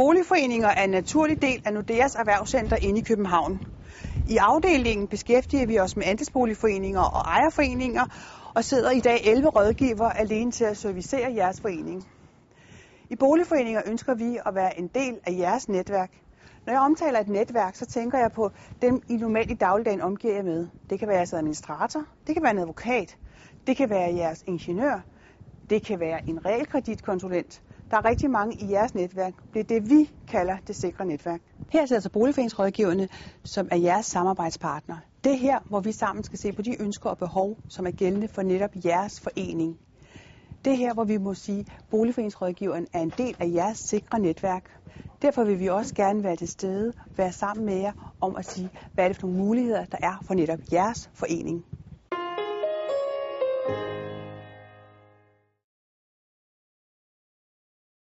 Boligforeninger er en naturlig del af Nordeas erhvervscenter inde i København. I afdelingen beskæftiger vi os med andelsboligforeninger og ejerforeninger og sidder i dag 11 rådgiver alene til at servicere jeres forening. I boligforeninger ønsker vi at være en del af jeres netværk. Når jeg omtaler et netværk, så tænker jeg på dem, I normalt i dagligdagen omgiver jer med. Det kan være jeres administrator, det kan være en advokat, det kan være jeres ingeniør, det kan være en realkreditkonsulent. Der er rigtig mange i jeres netværk. Det er det, vi kalder det sikre netværk. Her sidder altså boligforeningsrådgiverne, som er jeres samarbejdspartner. Det er her, hvor vi sammen skal se på de ønsker og behov, som er gældende for netop jeres forening. Det er her, hvor vi må sige, at boligforeningsrådgiveren er en del af jeres sikre netværk. Derfor vil vi også gerne være til stede, være sammen med jer om at sige, hvad er det for nogle muligheder, der er for netop jeres forening.